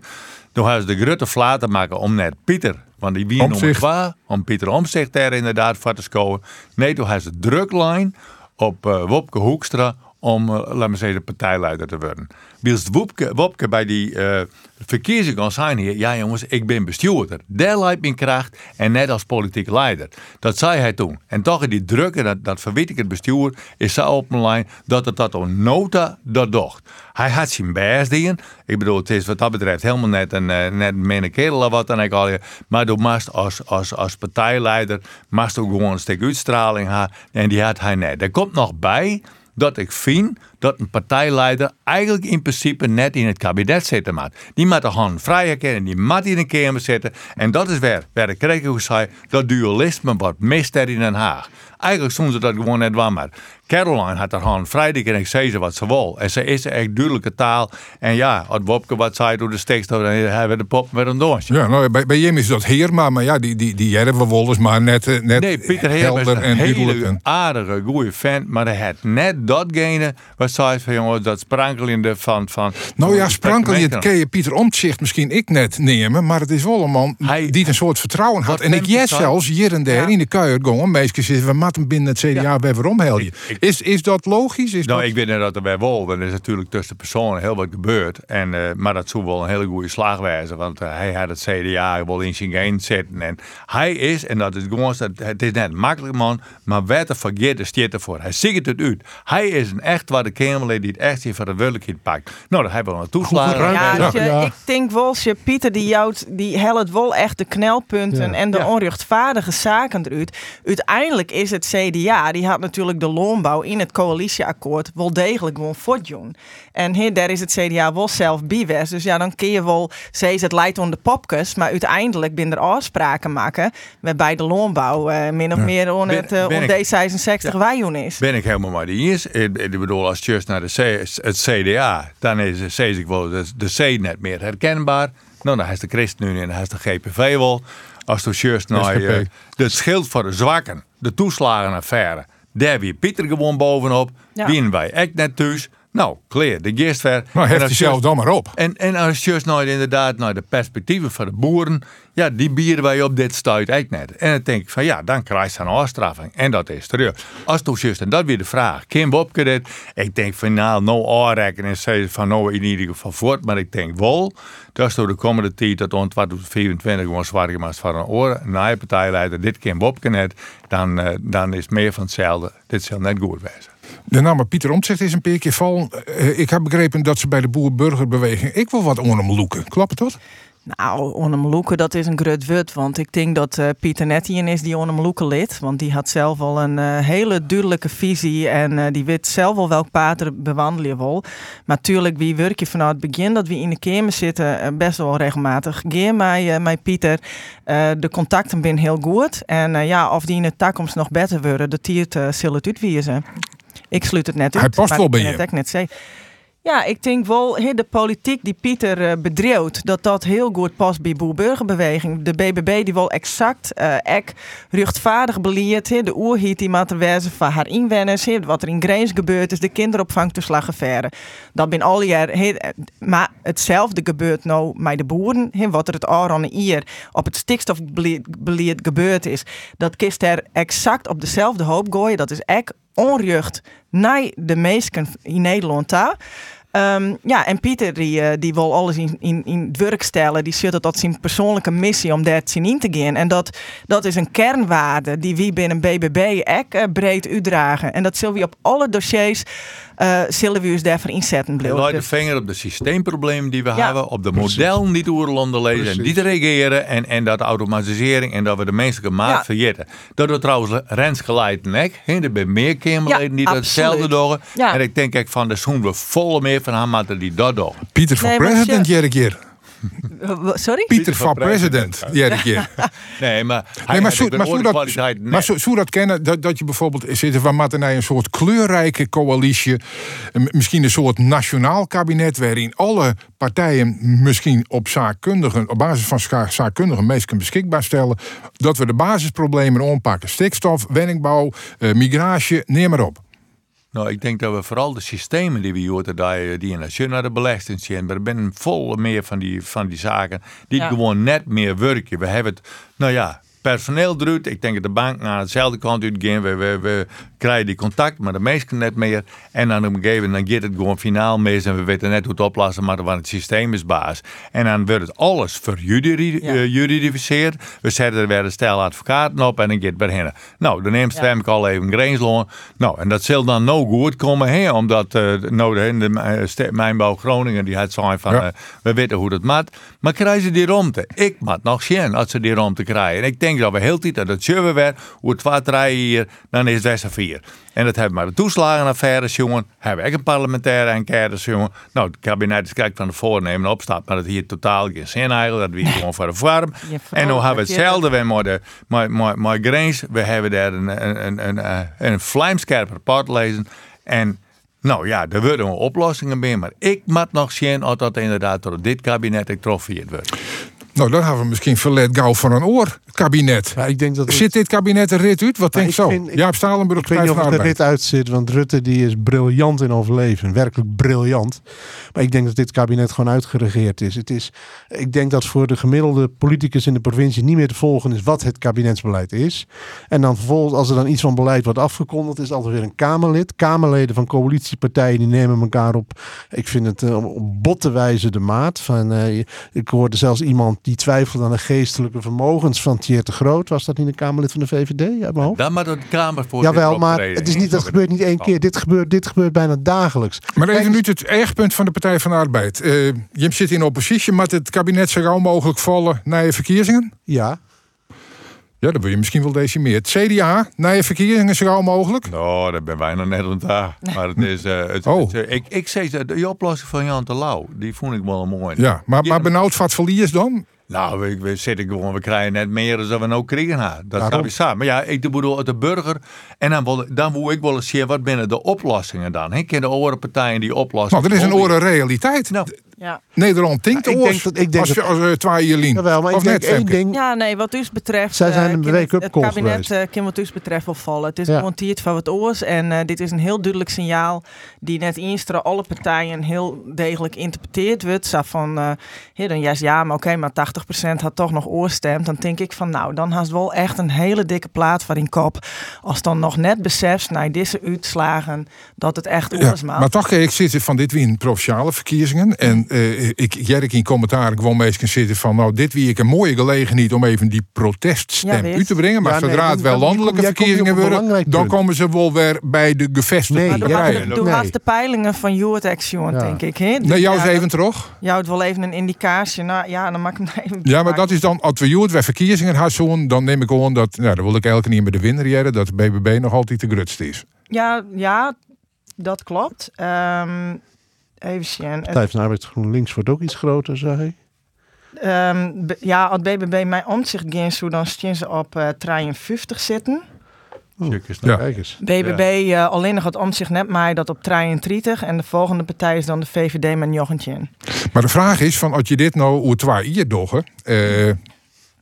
Toen hebben ze de grote flaat te maken om net Pieter, want die wie nummer twee, om Pieter Omzicht daar inderdaad voor te scoren. Nee, toen hebben ze druklijn op eh, Wopke Hoekstra om, eh, laat maar zeggen, de partijleider te worden. Biels Wopke, Wopke bij die eh verkiezingen zijn hier, ja jongens, ik ben bestuurder. Daar lijkt mijn kracht en net als politieke leider. Dat zei hij toen. En toch die druk dat, dat ik het bestuur, is zo op mijn lijn dat het dat on nota dat docht. Hij had zijn best in. Ik bedoel, het is wat dat betreft helemaal net een, eh, net een kerel of wat dan ik al. Maar mast als, als, als partijleider, ook gewoon een stuk uitstraling. En die had hij net. Er komt nog bij dat ik vind dat een partijleider eigenlijk in principe net in het kabinet zitten moet. Die moet de hand vrij kennen, die moet in de kamer zitten. En dat is waar, waar de kreeg zei, dat dualisme wat mist er in Den Haag. Eigenlijk doen ze dat gewoon net waar maar. Caroline had haar hand vrij, die kan ik zeggen wat ze wil. En ze is echt duidelijke taal. En ja, als Wopke wat zei door de stekst, dan hebben de pop met een doorsje. Ja, nou, bij, bij Jim is dat Heerma, maar ja, die, die, die Jerven we wel eens maar net, eh, net Nee, Pieter helder een en duidelijk. hele En, aardige, goede vent. Maar hij had net datgene wat zei van jongens, dat sprankelende van... van nou ja, de sprankel je Pieter Omtzigt misschien ik net nemen, maar het is wel een man Hij- die een soort vertrouwen had. En ik jes zei- zelfs hier en daar Ja. in de kuier gewoon meisje zitten, we matten binnen het CDA weer waarom hel je. Ik- Is, is dat logisch? Is Nou, dat... ik weet niet dat er bij wel. Er is natuurlijk tussen personen heel wat gebeurd. En, eh, maar dat zou wel een hele goede slag wijzen. Want eh, hij had het CDA wel in zijn geen zitten. En hij is, en dat is gewoon, dat- het is net makkelijk man. Maar werd er vergeet, er staat ervoor. Hij ziet het uit. Hij is een echt waar de Kamerlid die het echt hier voor de werkelijkheid pakt. Nou, daar hebben we een toeslagen. Ja, Ja, als je- ja. ik denk wel, je Pieter die jouwt, die helpt wel echt de knelpunten Ja. en de Ja. onrechtvaardige zaken eruit. Uiteindelijk is het CDA, die had natuurlijk de in het coalitieakkoord wel degelijk gewoon voortdoen. En hier, daar is het CDA wel zelf bijwest. Dus ja, dan kun je wel zeggen, het leidt om de popkes, maar uiteindelijk binnen er afspraken maken waarbij de loonbouw eh, min of meer Ben- het eh, ik- D66 wij doen is. Ben ik helemaal maar die is. Ik, ik bedoel, als je naar de C, het CDA, dan is het zeg ik wel de, de C net meer herkenbaar. Nou, dan heeft de ChristenUnie en dan heeft de GPV wel. Als je just naar eh, het schild voor de zwakken, de toeslagenaffaire, daar wie Pieter gewoon bovenop. Ja. Wien wij echt net thuis. Nou, kleer, de gist ver. Nou, En heft zelf dan maar op. en, en als je nou inderdaad naar de perspectieven van de boeren, ja, die bieden wij op dit stuit echt net. En dan denk ik van ja, dan krijg je een afstraffing. En dat is terug. Als het just, en dat weer de vraag, Kim Bobke dit? Ik denk van nou, nou aanrekken en zeggen van nou in ieder geval voort. Maar ik denk wel, dat is door de komende tijd tot on 2024 gewoon zwaar gemaakt van een oren. Na partijleider, dit Kim Bobke net, dan, eh, dan is meer van hetzelfde. Dit zal net goed wezen. De naam Pieter Omtzigt is een paar keer vallen. Eh, ik heb begrepen dat ze bij de boer-burgerbeweging ik wil wat om hem loeken. Klopt dat? Nou, Onnem Loeken, dat is een grut wut. Want ik denk dat eh, Pieter Nettien is die Onnem Loeken lid. Want die had zelf al een eh, hele duidelijke visie. En die weet zelf al welk paard er bewandelen wil. Maar tuurlijk, wie werk je vanaf het begin dat we in de kamer zitten, best wel regelmatig. Geer mij, mij Pieter. De contacten zijn heel goed. En ja, of die in de toekomst nog beter worden, dat die het uh, zullen het. Ik sluit het net uit. Hij past wel bij je. net zeggen. Ja, ik denk wel, he, de politiek die Pieter eh bedreeuwt, dat dat heel goed past bij boer-burgerbeweging. De BBB die wel exact, eh ek rechtvaardig beleerd, he, de oerhiet die er wezen van haar inwoners, he, wat er in Greens gebeurd is, de kinderopvangtoeslagaffaire. Dat ben al jaar, he, eh, maar hetzelfde gebeurt nou met de boeren, he, wat er het Aron hier op het stikstofbeleid gebeurd is. Dat kist er exact op dezelfde hoop gooien, dat is ek onrecht naar de meesten in Nederland daar. Ehm, ja, en Pieter die, eh, die wil alles in, in, in het werk stellen. Die zit het zijn persoonlijke missie om daar in te gaan. En dat, dat is een kernwaarde die we binnen BBB ook eh, breed uitdragen. En dat zullen we op alle dossiers eh zullen we ons daarvoor inzetten. Blijven. laat de Dus- vinger op de systeemproblemen die we Ja. hebben, op de modellen die door de landen lezen en die te reageren en, en dat automatisering en dat we de menselijke maat Ja. vergeten. Dat we trouwens Rens geleid hè, er zijn meer Kamerleden Ja, die dat hetzelfde absoluut. doen. Ja. En ik denk ik van, de zoen we volle meer van haar maten die dat doen. Pieter voor Nee, president, je- Jerk keer. Sorry? Pieter voor president, Jerk keer. Nee, maar, hij Nee, maar heeft zo, een maar zo dat, maar zo, zo dat kennen, dat, dat je bijvoorbeeld zitten van Martenij een soort kleurrijke coalitie, misschien een soort nationaal kabinet waarin alle partijen misschien op zaakkundigen, op basis van zaakkundigen mensen beschikbaar stellen, dat we de basisproblemen aanpakken. Stikstof, woningbouw, eh, migratie, neem maar op. Nou, ik denk dat we vooral de systemen die we hier die, die de belasting zijn, we zijn vol meer van die, van die zaken die Ja. gewoon net meer werken. We hebben het, nou ja, personeel eruit. Ik denk dat de bank naar dezelfde kant uitgaan. We, we, we krijgen die contact, maar de meesten net meer. En dan op een gegeven moment dan gaat het gewoon finaal mis en we weten net hoe het oplossen, maar want het systeem is baas. En dan wordt het alles verjuridificeerd. We zetten er weer een stel advocaten op en dan gaat het beginnen. Nou, dan neemt Stem ik al even Greensloon. Nou, en dat zal dan nou goed komen, hè, omdat eh nou, de, de eh, Mijnbouw Groningen die had zijn van, Ja. eh, we weten hoe dat moet. Maar krijgen ze die ruimte? Ik moet nog zien als ze die ruimte krijgen. En ik denk dat we heel tijd dat het zullen weer, hoe het wat rijden hier, dan is het Westen En dat hebben we de toeslagenaffaire, jongen. Hebben we ook een parlementaire enquête, jongen. Nou, het kabinet is kijk van de voornemen opstaat, maar dat hier totaal geen zin eigenlijk. Dat we gewoon voor de vorm. Ja, En nu hebben we hetzelfde weer met de met Greens. We hebben daar een, een, een, een, een vlijmscherp rapport lezen. En nou ja, er worden oplossingen bij, maar ik moet nog zien of dat inderdaad door dit kabinet getroffen wordt. Nou, dan hebben we misschien verlet gauw van een oor, het kabinet. Ja, ik denk dat Zit dit kabinet er rit uit? Wat denk ik zo? vind- ik- Jaap Stalenburg, Ik weet niet of er Arbeid. dit uitzit, want Rutte die is briljant in overleven. Werkelijk briljant. Maar ik denk dat dit kabinet gewoon uitgeregeerd is. Het is. Ik denk dat voor de gemiddelde politicus in de provincie niet meer te volgen is wat het kabinetsbeleid is. En dan vervolgens, als er dan iets van beleid wordt afgekondigd, is altijd weer een Kamerlid. Kamerleden van coalitiepartijen die nemen elkaar op. Ik vind het eh, op botte wijze de maat. Van, eh, ik hoorde zelfs iemand die twijfelt aan de geestelijke vermogens van Thierry de Groot. Was dat niet een Kamerlid van de VVD uit mijn hoofd? Dan moet de Kamer voor Jawel, maar het is niet, dat gebeurt niet één keer. Dit gebeurt, dit gebeurt bijna dagelijks. Maar even nu het ergpunt van de Partij van de Arbeid. Eh je zit in oppositie, maar het kabinet zo gauw mogelijk vallen na je verkiezingen? Ja, Ja, dan wil je misschien wel decimeerd. CDA, na je verkiezingen zo gauw mogelijk? Nou, dat ben wij nog net aan daar. Maar het is. eh, het, Oh. het, eh, ik, ik zei dat de oplossing van Jan de Lauw, die vond ik wel mooi. Ja, maar, maar benauwd wat verlies dan? Nou, we, we zitten gewoon, we krijgen net meer dan we nou kregen. Dat Daarom. gaat weer samen. Maar ja, ik bedoel, het de burger. En dan, wil, dan wil ik wel eens zien, wat binnen de oplossingen dan? Ik ken de andere partijen die oplossen. Nou, er is een oren realiteit. Nou, Ja. Nederland tinkt Ja, ik oors denk dat- ik denk als, dat- als, als twee jaar lien. jawel, maar ik Of denk net, één ding. Ja, nee, wat ons betreft. Zij zijn eh, een kan wake-up het, call het kabinet geweest. eh, kan wat ons betreft wel vallen. Het is Ja. gewoon tiert van wat oors. En eh, dit is een heel duidelijk signaal die net instra alle partijen heel degelijk interpreteerd wordt. Zo van, eh hey, dan juist ja, maar oké, maar 80% had toch nog oorstemt. Dan denk ik van, nou, dan haast wel echt een hele dikke plaat van in kop. Als dan nog net beseft, na deze uitslagen, dat het echt Ja, oors maakt. maar toch, ik zit van dit wie in provinciale verkiezingen. En eh, ik jerk in commentaar gewoon meestal zitten van... nou, dit wie ik een mooie gelegenheid om even die proteststem Ja, uit te brengen. Maar Ja, nee, zodra het wel landelijke verkiezingen worden... dan komen ze wel weer bij de gevestigde Nee, doe ja, doe nee. de peilingen van Juwet Action, Ja. denk ik. Hè? Dus Nee, jou eens ja, even terug. Jou het wel even een indicatie. Nou ja, dan maak ik hem. Ja, maar dat is dan, als we Joert bij verkiezingen gaan zoen, dan neem ik gewoon dat, nou, dan wil ik elke keer met de winnaar jaren, dat de BBB nog altijd de grutste is. Ja, ja, dat klopt. Ehm, even zien. Het- Partij van Arbeid GroenLinks wordt ook iets groter, zeg ik. ehm, ja, als BBB mij omzicht zo dan staan ze op eh 53 zitten. Stukjes Ja. Kijk eens. BBB eh, alleen nog het omzicht net mij dat op 33. En de volgende partij is dan de VVD met Jochentje. Maar de vraag is, van, als je dit nou hoe twee hier doggen, eh,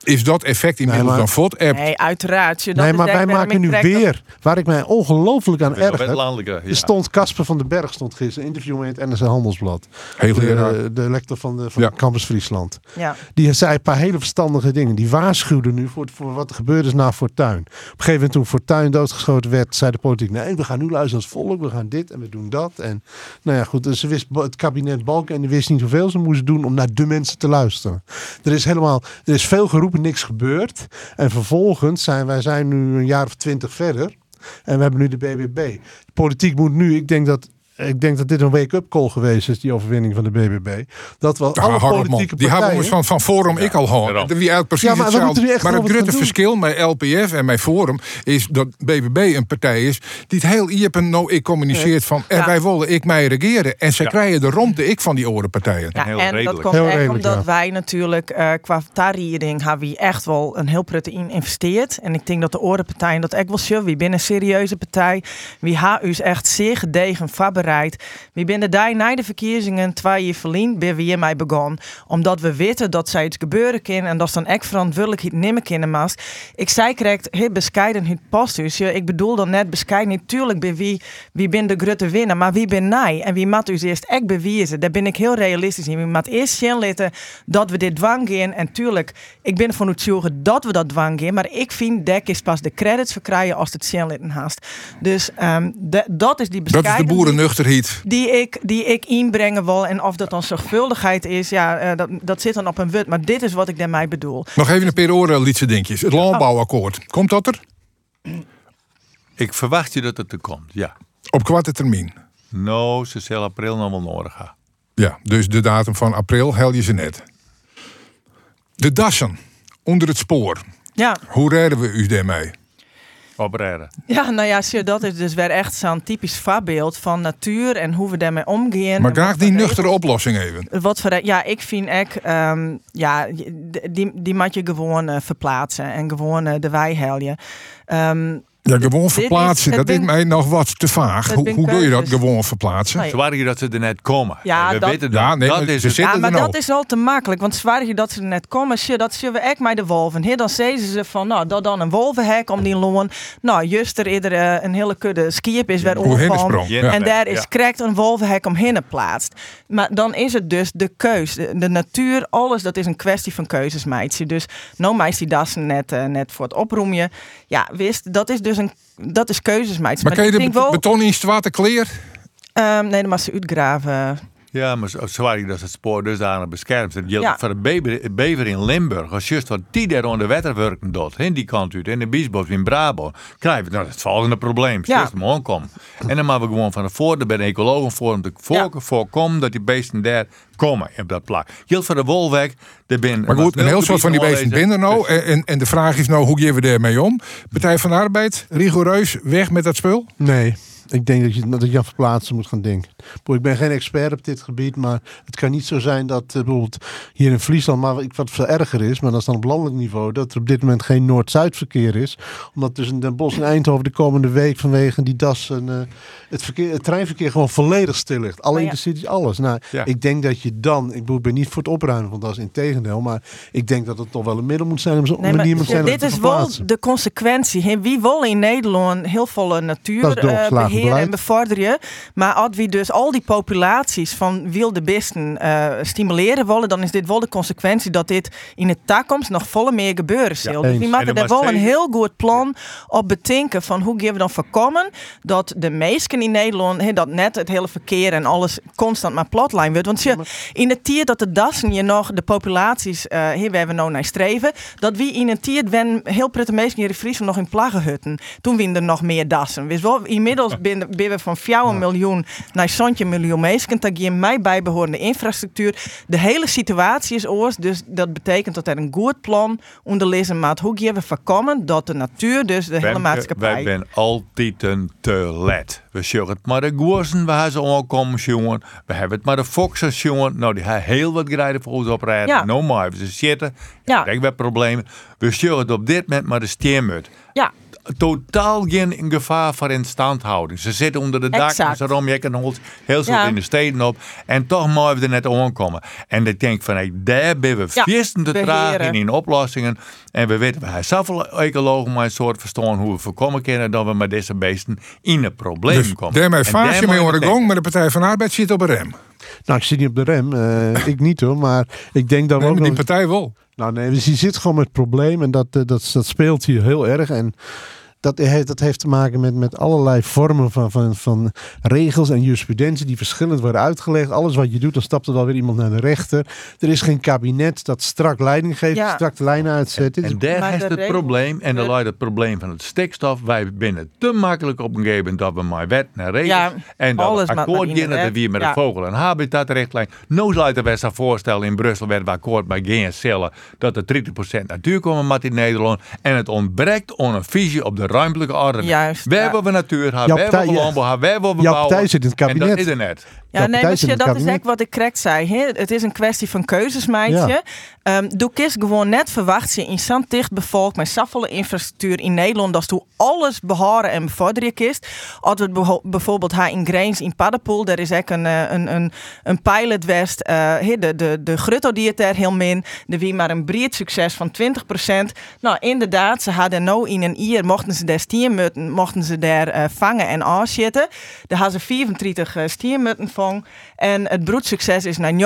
is dat effect inmiddels maar- dan? App? Nee, uiteraard. Je, dat Nee, is maar wij maken nu weer, waar ik mij ongelooflijk aan erger. Er Ja. stond Casper van den Berg, stond gisteren, een interview met het NRC Handelsblad. Heel. De, de lector van, de, van Ja. Campus Friesland. Ja. Die zei een paar hele verstandige dingen. Die waarschuwde nu voor, voor wat er gebeurd is na Fortuin. Op een gegeven moment toen Fortuin doodgeschoten werd, zei de politiek... nee, we gaan nu luisteren als volk, we gaan dit en we doen dat. En nou ja, goed, dus ze wist het kabinet Balken en die wist niet hoeveel ze moesten doen om naar de mensen te luisteren. Er is helemaal, er is veel geroepen, niks gebeurd. En vervolgens zijn wij zijn nu een jaar of twintig verder. En we hebben nu de BBB. Politiek moet nu, ik denk dat... Ik denk dat dit een wake-up call geweest is, die overwinning van de BBB. Dat wel alle politieke Die hebben partijen... we van, van Forum ik al daarom. Wie eigenlijk precies Ja, maar hetzelfde. maar het grote verschil met LPF en met Forum is dat BBB een partij is die het heel iepen nou ik communiceert van en Ja. wij willen ik mij regeren. En ze Ja. krijgen de romte ik van die orenpartijen. Ja, heel en dat redelijk. komt Heel echt redelijk, omdat ja. wij natuurlijk eh, qua tariering hebben we echt wel een heel prettig in investeerd. En ik denk dat de orenpartijen dat echt wel zullen. We binnen een serieuze partij. We hebben ons echt zeer gedegen voorbereid. We zijn de dag na de verkiezingen twee jaar verlien, ben we hiermee begonnen. Omdat we weten dat zij het gebeuren kan en dat ze dan echt verantwoordelijkheid nemen kunnen mas. Ik zei correct, heel bescheiden het postus. Ik bedoel dan net bescheiden. Natuurlijk ben wie, wie ben de grote winnaar, maar wie ben nij? En wie moet dus eerst echt bewijzen? Daar ben ik heel realistisch in. We moeten eerst zien laten dat we dit dwang gaan. En tuurlijk, ik ben van het zorgen dat we dat dwang gaan. Maar ik vind dat is pas de credits verkrijgen als het zien laten haast. Dus ehm, de- dat is die Dat bescheiden is de die ik, die ik inbrengen wil. En of dat dan zorgvuldigheid is, ja, eh, dat, dat zit dan op een wut. Maar dit is wat ik daarmee bedoel. Nog even een paar oren lietse dingetjes. Het landbouwakkoord. Komt dat er? Ik verwacht je dat het er komt, ja. Op kwarte termijn. Nou, ze zal april nog wel nodig hebben. Ja, dus de datum van april hel je ze net. De dassen onder het spoor. Ja, Hoe redden we u daarmee? Oprijden. ja nou ja, zie dat is dus weer echt zo'n typisch voorbeeld van natuur en hoe we daarmee omgaan. Maar graag die nuchtere oplossing even. Wat voor, ja, ik vind echt, ehm, ja, die, die moet je gewoon eh, verplaatsen en gewoon eh, de wei heljen. Ehm, Ja, gewoon verplaatsen. dat is mij nog wat te vaag. Hoe, hoe doe je dat gewoon verplaatsen? Nee. Zorg je dat ze er net komen. Ja, we dat- weten Ja, dat. nee, dat maar is het. Ja, maar nou. dat is al te makkelijk. Want zwaar je dat ze er net komen, zie, dat zien we echt met de wolven. He, dan zeiden ze van, nou, dat dan een wolvenhek om die loon. Nou, juist er eerder eh, een hele kudde skiep is weer omgevallen. Ja. En daar is Ja. correct een wolvenhek omheen geplaatst. Maar dan is het dus de keus. De, de natuur, alles, dat is een kwestie van keuzes, meidje. Dus nou meisje die dassen net, eh, net voor het oproemje. Ja, wist, dat is dus een dat is keuzes, meidje. Maar kan je ik de beton in kleer? ehm, nee, dan mag ze uitgraven. Ja, maar je dat het spoor dusdanig beschermd is. Ja. voor de bever, bever in Limburg. Als juist wat die daar onder water werken doet, in die kant uit, in de Biesbos in Brabant, krijgen we nou, het volgende probleem. Ja. Hem aankomen. En dan moeten we gewoon van tevoren bij de ecologen voor om te voor, voorkomen dat die beesten daar komen op dat plak. Geldt voor de wolweg, er ben Maar goed, een heel soort van die beesten binnen nou. En, en- en de vraag is nou, hoe gaan we daarmee om? Partij van de Arbeid, rigoureus, weg met dat spul? Nee, ik denk dat je, dat je aan verplaatsen moet gaan denken. Ik ben geen expert op dit gebied, maar het kan niet zo zijn dat eh, bijvoorbeeld hier in Friesland, maar wat- wat veel erger is, maar dat is dan op landelijk niveau, dat er op dit moment geen Noord-Zuid verkeer is. Omdat tussen Den Bosch en Eindhoven de komende week vanwege die das en, eh, het, verkeer, het treinverkeer gewoon volledig stil ligt. Alle Maar ja. intercities, alles. Nou, Ja. ik denk dat je dan, ik ben niet voor het opruimen van das, in tegendeel, maar ik denk dat het toch wel een middel moet zijn om zo'n Nee, manier maar moet zijn om dit te is wel de consequentie. Wie wil in Nederland heel veel natuur Dat is eh, beleid. en bevorderen. Maar als we dus al die populaties van wilde beesten eh, stimuleren willen, dan is dit wel de consequentie dat dit in de toekomst nog volle meer gebeuren zal. dus we En moeten er daar wel een heel goed plan op bedenken van hoe gaan we dan voorkomen dat de meesten in Nederland, dat net het hele verkeer en alles constant maar platlijn wordt. Want je, in het tier dat de dassen je nog de populaties, eh hier waar we nou naar streven, dat wie in het tier wen heel prettig meesten hier in Friesland nog in plaggenhutten. Toen winnen er nog meer dassen. Wist wel, inmiddels we van 4 miljoen naar zo'n miljoen meesten. Dat je mij bijbehorende infrastructuur. De hele situatie is oors, dus dat betekent dat er een goed plan onder lezen maat. Hoe gaan we voorkomen dat de natuur, dus de hele Wij maatschappij. zijn altijd een te let. We zeggen het maar de goersen, we hebben ze jongen. We hebben het maar de foxen, jongen. Nou, die hebben heel wat grijden voor ons oprijden. Ja. Nou, maar ze zitten. Ja. Ik heb problemen. We zeggen het op dit moment maar de stiermut. Ja, Totaal geen gevaar voor instandhouding. Ze zitten onder de dak, Exact. ze romjekken ons heel veel Ja. in de steden op. En toch mogen we er net aankomen. En ik denk van, hey, daar ben we Ja, te beheren. traag in, in oplossingen. En we weten, we hebben zoveel ecologen maar een soort verstaan hoe we voorkomen kunnen dat we met deze beesten in een probleem Dus komen. daarmee En vaas je mee gang, maar de Partij van de Arbeid zit op een rem. Nou, ik zit niet op de rem. eh, ik niet hoor, maar ik denk dat we Nee, ook maar die nog- partij wel. Nou nee, dus je zit gewoon met het probleem en dat, eh, dat, dat speelt hier heel erg. En dat heeft, dat heeft te maken met, met allerlei vormen van, van, van regels en jurisprudentie die verschillend worden uitgelegd. Alles wat je doet, dan stapt er wel weer iemand naar de rechter. Er is geen kabinet dat strak leiding geeft, Ja. strak de lijnen uitzet. Dit is En daar Maar is de het probleem. En dan de- luidt het probleem van het stikstof. Wij binnen te makkelijk op een gegeven moment dat we maar wet naar regels. Ja, en dat alles akkoord de dat we met Ja. de vogel- en habitatrichtlijn. Nou luidt er best een voorstel in Brussel werd we akkoord bij geen cellen dat er 30% natuur komen met in Nederland. En het ontbreekt aan een visie op de ruimtelijke ordening. Juist, Waar ja. willen we natuur hebben, waar willen landbouw hebben, waar willen bouwen. partij zit in het En kabinet. dat is er net. Ja, nee, dat is echt wat ik correct zei. Hè? Het is een kwestie van keuzes, meidje. Ja. Ehm, doe kist gewoon net verwacht je in zo'n dicht bevolkt met zoveel infrastructuur in Nederland dat je alles behouden en bevorderen kist. Als we bijvoorbeeld haar in Grains in Paddenpoel, daar is ook een, eh, een, een, een pilot west. eh, hè, de, de, de grutto die het er heel min. De wie maar een breed succes van 20%. Nou, inderdaad, ze hadden nou in een jaar mochten ze daar stiermutten, mochten ze daar eh, vangen en aanzitten. Daar hadden ze 34 uh, stiermutten vangen. En het broedsucces is naar 90%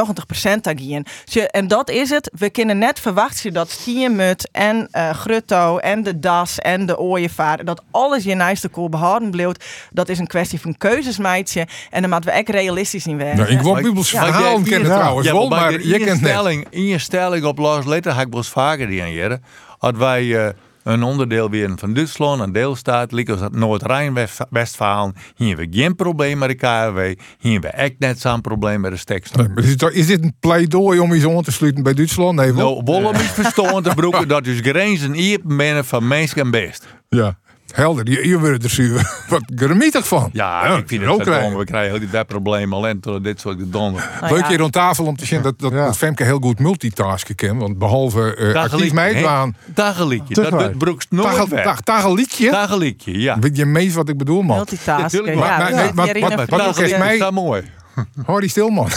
agien. En dat is het. We kunnen net verwachten dat stiermut en eh grutto en de das en de ooievaar, dat alles je naast kool behouden blijft. Dat is een kwestie van keuzes, meidje. En dan moeten we echt realistisch in werken. Nou, ik wil Maar- Bibelse Ja, verhalen jij- kennen ja. trouwens Ja, wel, maar in je kent net. stelling, in je stelling op Lars Letter heb ik wel eens vaker die aan jaren. Als wij eh, een onderdeel weer van Duitsland, een deelstaat, als Noord-Rijn-Westfalen, hier hebben we geen probleem met de KRW, hier hebben we echt net zo'n probleem met de. Nee, maar is, dit, is een pleidooi om iets aan te sluiten bij Duitsland? Nee, wel. Nou, wollen niet verstaan te broeken dat dus grenzen hier binnen van mensen en best. Ja. Helder, je, je wordt er zuur wat gemietig van. Ja, ik vind ook het krijgen. wel. We krijgen heel dat probleem alleen door dit soort gedonder. Nou Leuk ja. hier aan tafel om te zien dat, dat, Ja. dat Femke heel goed multitasken kan. Want behalve uh, actief meegaan, Dageliedje. Dat doet broekst nooit weg. dag, dageliedje. Dageliedje, ja. Weet je meest wat ik bedoel, man? Multitasken. Ja, maar- wat- een wat- wat ook verkeerde- is mij- is dat mooi. Hoor die stil, man.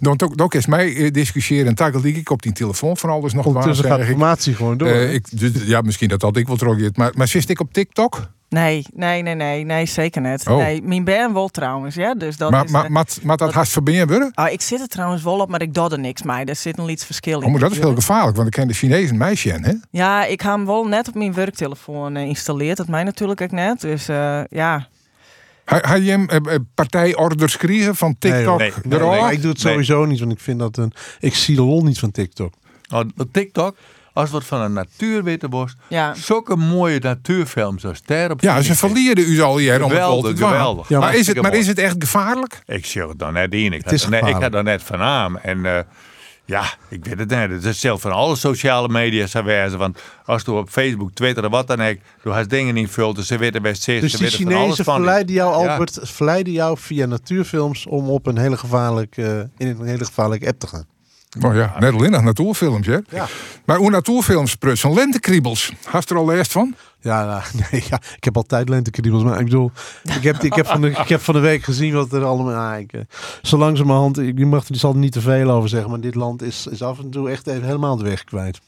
Dan ook, ook eens mij eh, discussiëren en tageliek ik op die telefoon van alles nog waar. Ondertussen gaat de zeg ik. formatie gewoon door. Eh, ik, dus, ja, misschien dat dat ik wel trok. Maar, maar zit ik op TikTok? Nee, nee, nee, nee, nee, zeker niet. Oh. Nee, mijn ben wel trouwens, ja. Dus dat maar, is, maar, eh, maar, maar dat haast verbinden worden? ah, ik zit er trouwens wel op, maar ik doe er niks mee. Er zit een iets verschil in. Oh, maar dat is heel gevaarlijk, want ik ken de Chinezen meisje hè? Ja, ik heb hem wel net op mijn werktelefoon installeerd. Dat mij natuurlijk ook net. Dus eh, ja. Had had je hem eh, eh, partijorders kregen van TikTok? nee, Nee, erop? nee, ik doe het Nee. sowieso niet, want ik vind dat een. Ik zie de lol niet van TikTok. Nou, TikTok, als wat van een natuurwetenborst, Ja. zulke mooie natuurfilms als daar op Ja, ze verliezen u al hier om Geweldig, geweldig. Ja, maar, is het, maar is het echt gevaarlijk? Ik zie het dan net in. Ik Het is had, net, ik had er net van aan. En eh, ja, ik weet het niet. Het is zelf van alle sociale media wijzen. Want als je op Facebook, Twitter en wat dan ook, je hebt dingen invult, dus ze weten best zes, Dus ze die Chinezen verleiden jou, Ja. Albert, verleiden jou via natuurfilms om op een hele gevaarlijke, in een hele gevaarlijke app te gaan. Oh ja, net alleen nog natuurfilms, hè? Ja. Maar hoe natuurfilms prutsen? Lentekriebels. Hast er al eerst van? Ja, nou, nee, ja, ik heb altijd lentekriebels, maar ik bedoel, ik heb, ik heb, van, de, ik heb van de week gezien wat er allemaal... Ah, ik, eh, zo langzamerhand, ik mag er zal er niet te veel over zeggen, maar dit land is, is af en toe echt even helemaal de weg kwijt.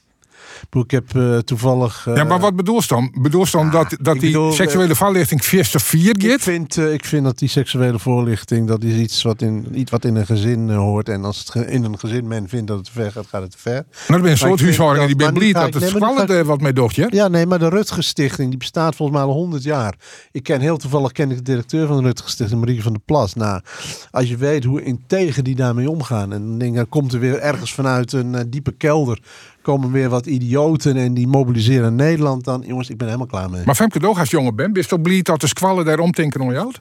Ik, ik heb eh, toevallig... eh, ja, maar wat bedoel je dan? Bedoel je dan dat, dat ik die bedoel, seksuele voorlichting 4 of 4 Ik gaat? vind, eh, ik vind dat die seksuele voorlichting, dat is iets wat in, iets wat in een gezin eh, hoort. En als het in een gezin men vindt dat het te ver gaat, gaat het te ver. Nou, er zijn een soort ik vind huishoudingen die ben blij dat ik- het squallen er wat mee docht, hè? Ja, nee, maar de Rutger Stichting, die bestaat volgens mij al 100 jaar. Ik ken heel toevallig ken ik de directeur van de Rutger Stichting, Marieke van der Plas. Nou, als je weet hoe integer die daarmee omgaan. En dan denk ik, dan komt er weer ergens vanuit een eh, diepe kelder, komen weer wat idioten en die mobiliseren Nederland. Dan, jongens, ik ben helemaal klaar mee. Maar Femke Doog, als jongen ben, je toch blij dat de squallen daar omtinken om jou?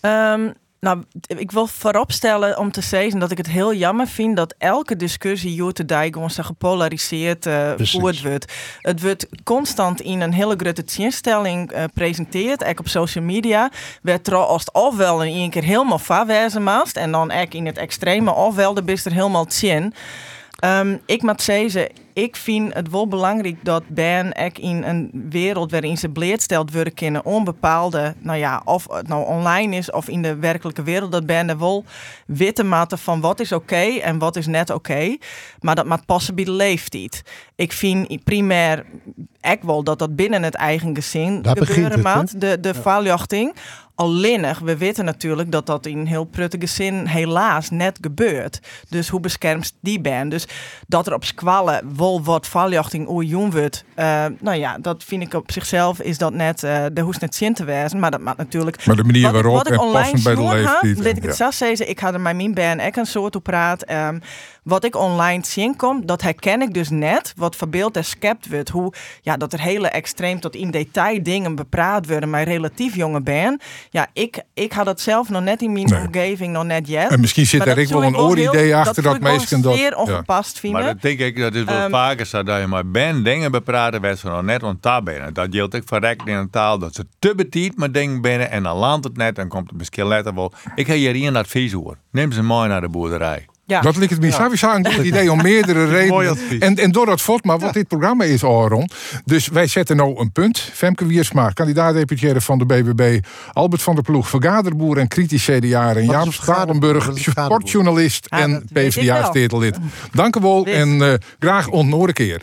Ehm, nou, ik wil vooropstellen om te zeggen dat ik het heel jammer vind dat elke discussie hier te zo gepolariseerd eh voerd wordt. Het wordt constant in een hele grote tegenstelling eh presenteerd, ook op social media. Werd er als het ofwel in één keer helemaal vaarwezen maast en dan ook in het extreme ofwel de bist er helemaal tjen. Ehm, ik moet zeggen, ik vind het wel belangrijk dat Ben ook in een wereld waarin ze bleedsteld worden kunnen onbepaalde, nou ja, of het nou online is of in de werkelijke wereld, dat Ben er wel witte maten van wat is oké en wat is net oké. Maar dat moet passen bij de leeftijd. Ik vind primair ook wel dat dat binnen het eigen gezin Daar gebeuren het, moet. De, de valjachting. Alleenig, we weten natuurlijk dat dat in heel pruttige zin helaas net gebeurt. Dus hoe beschermd die ben. Dus dat er op squallen wel wat valjachting oer jong wordt. eh, nou ja, dat vind ik op zichzelf is dat net, eh de hoest net zin te wijzen. Maar dat maakt natuurlijk Maar de manier wat, ik- waarop wat ik en online bij de leeftijd. Ik het Ja. zo zeggen. Ik had er met mijn band ook een soort op praat. ehm, wat ik online zien kom, dat herken ik dus net. Wat verbeeld en skept wordt. Hoe, ja, dat er hele extreem tot in detail dingen bepraat worden. Maar relatief jonge ben. Ja, ik, ik had dat zelf nog net in mijn Nee. omgeving, nog net yet. En misschien zit er dat ook wel een ik ooridee achter dat ik wel mensen dat. zeer ja. ongepast vinden. Maar dat denk ik, dat is wel Ehm, vaker zo dat je maar ben dingen bepraten waar ze nog net ontaal binnen. Dat geldt ook voor recht in een taal dat ze te betiet met dingen binnen en dan landt het net en komt het misschien later wel. Ik heb hier een advies hoor. Neem ze mooi naar de boerderij. Ja. Dat ligt het me sowieso een goed idee om meerdere redenen. En, en door dat fort, maar wat dit programma is, Aaron. Dus wij zetten nou een punt. Femke Wiersma, kandidaat-deputaire van de BBB. Albert van der Ploeg, vergaderboer en kritisch CDA. En Jaap vergaderboer? sportjournalist Ah, en. PvdA-stedelid. Dank u wel en eh, graag ontnoor een keer.